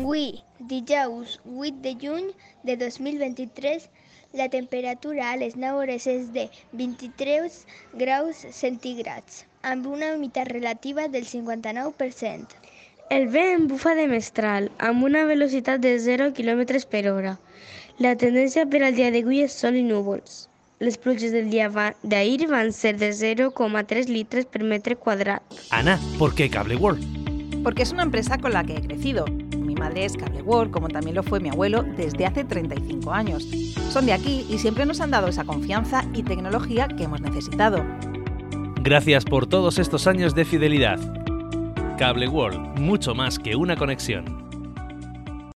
Avui, dijous 8 de juny de 2023, la temperatura a les 9 hores és de 23 graus centígrads, amb una humitat relativa del 59%. El vent bufa de mestral, amb una velocitat de 0 km per hora. La tendència per al dia d'avui és sol i núvols. Les pluges del dia d'ahir van ser de 0,3 litres per metre quadrat. Ana, ¿por qué Cable World? Porque es una empresa con la que he crecido. Madre es Cable World, como también lo fue mi abuelo desde hace 35 años. Son de aquí y siempre nos han dado esa confianza y tecnología que hemos necesitado. Gracias por todos estos años de fidelidad. Cable World, mucho más que una conexión.